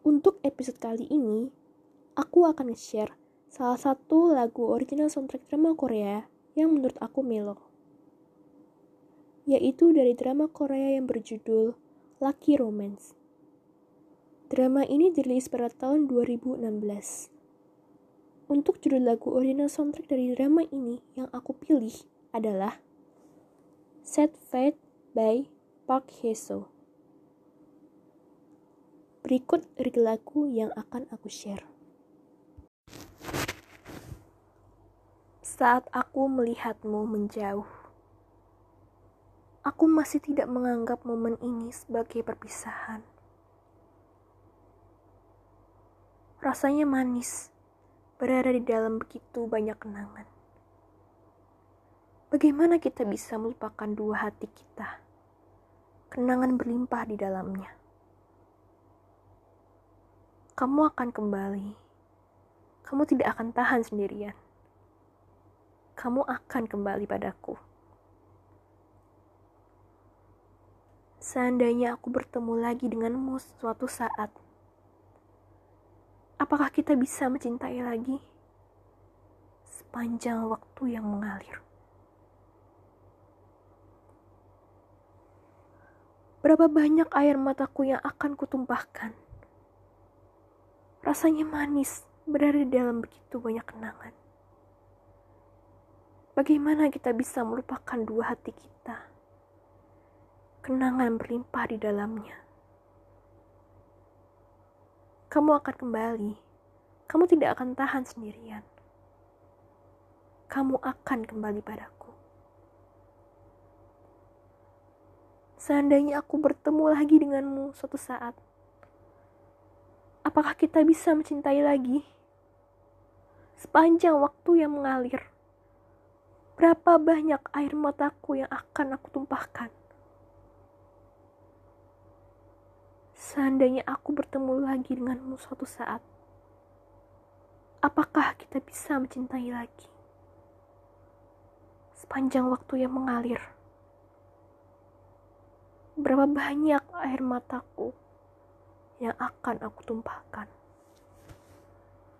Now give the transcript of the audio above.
Untuk episode kali ini, aku akan nge-share salah satu lagu original soundtrack drama Korea yang menurut aku melo. Yaitu dari drama Korea yang berjudul Lucky Romance. Drama ini dirilis pada tahun 2016. Untuk judul lagu original soundtrack dari drama ini yang aku pilih adalah Set Fate by Park Hae-soo. Berikut lirik lagu yang akan aku share. Saat aku melihatmu menjauh, aku masih tidak menganggap momen ini sebagai perpisahan. Rasanya manis berada di dalam begitu banyak kenangan. Bagaimana kita bisa melupakan dua hati kita? Kenangan berlimpah di dalamnya kamu akan kembali. Kamu tidak akan tahan sendirian. Kamu akan kembali padaku. Seandainya aku bertemu lagi denganmu suatu saat, apakah kita bisa mencintai lagi? Sepanjang waktu yang mengalir. Berapa banyak air mataku yang akan kutumpahkan? Rasanya manis berada dalam begitu banyak kenangan. Bagaimana kita bisa melupakan dua hati kita? Kenangan berlimpah di dalamnya. Kamu akan kembali. Kamu tidak akan tahan sendirian. Kamu akan kembali padaku. Seandainya aku bertemu lagi denganmu suatu saat, apakah kita bisa mencintai lagi? Sepanjang waktu yang mengalir, berapa banyak air mataku yang akan aku tumpahkan? Seandainya aku bertemu lagi denganmu suatu saat, apakah kita bisa mencintai lagi? Sepanjang waktu yang mengalir, berapa banyak air mataku yang akan aku tumpahkan.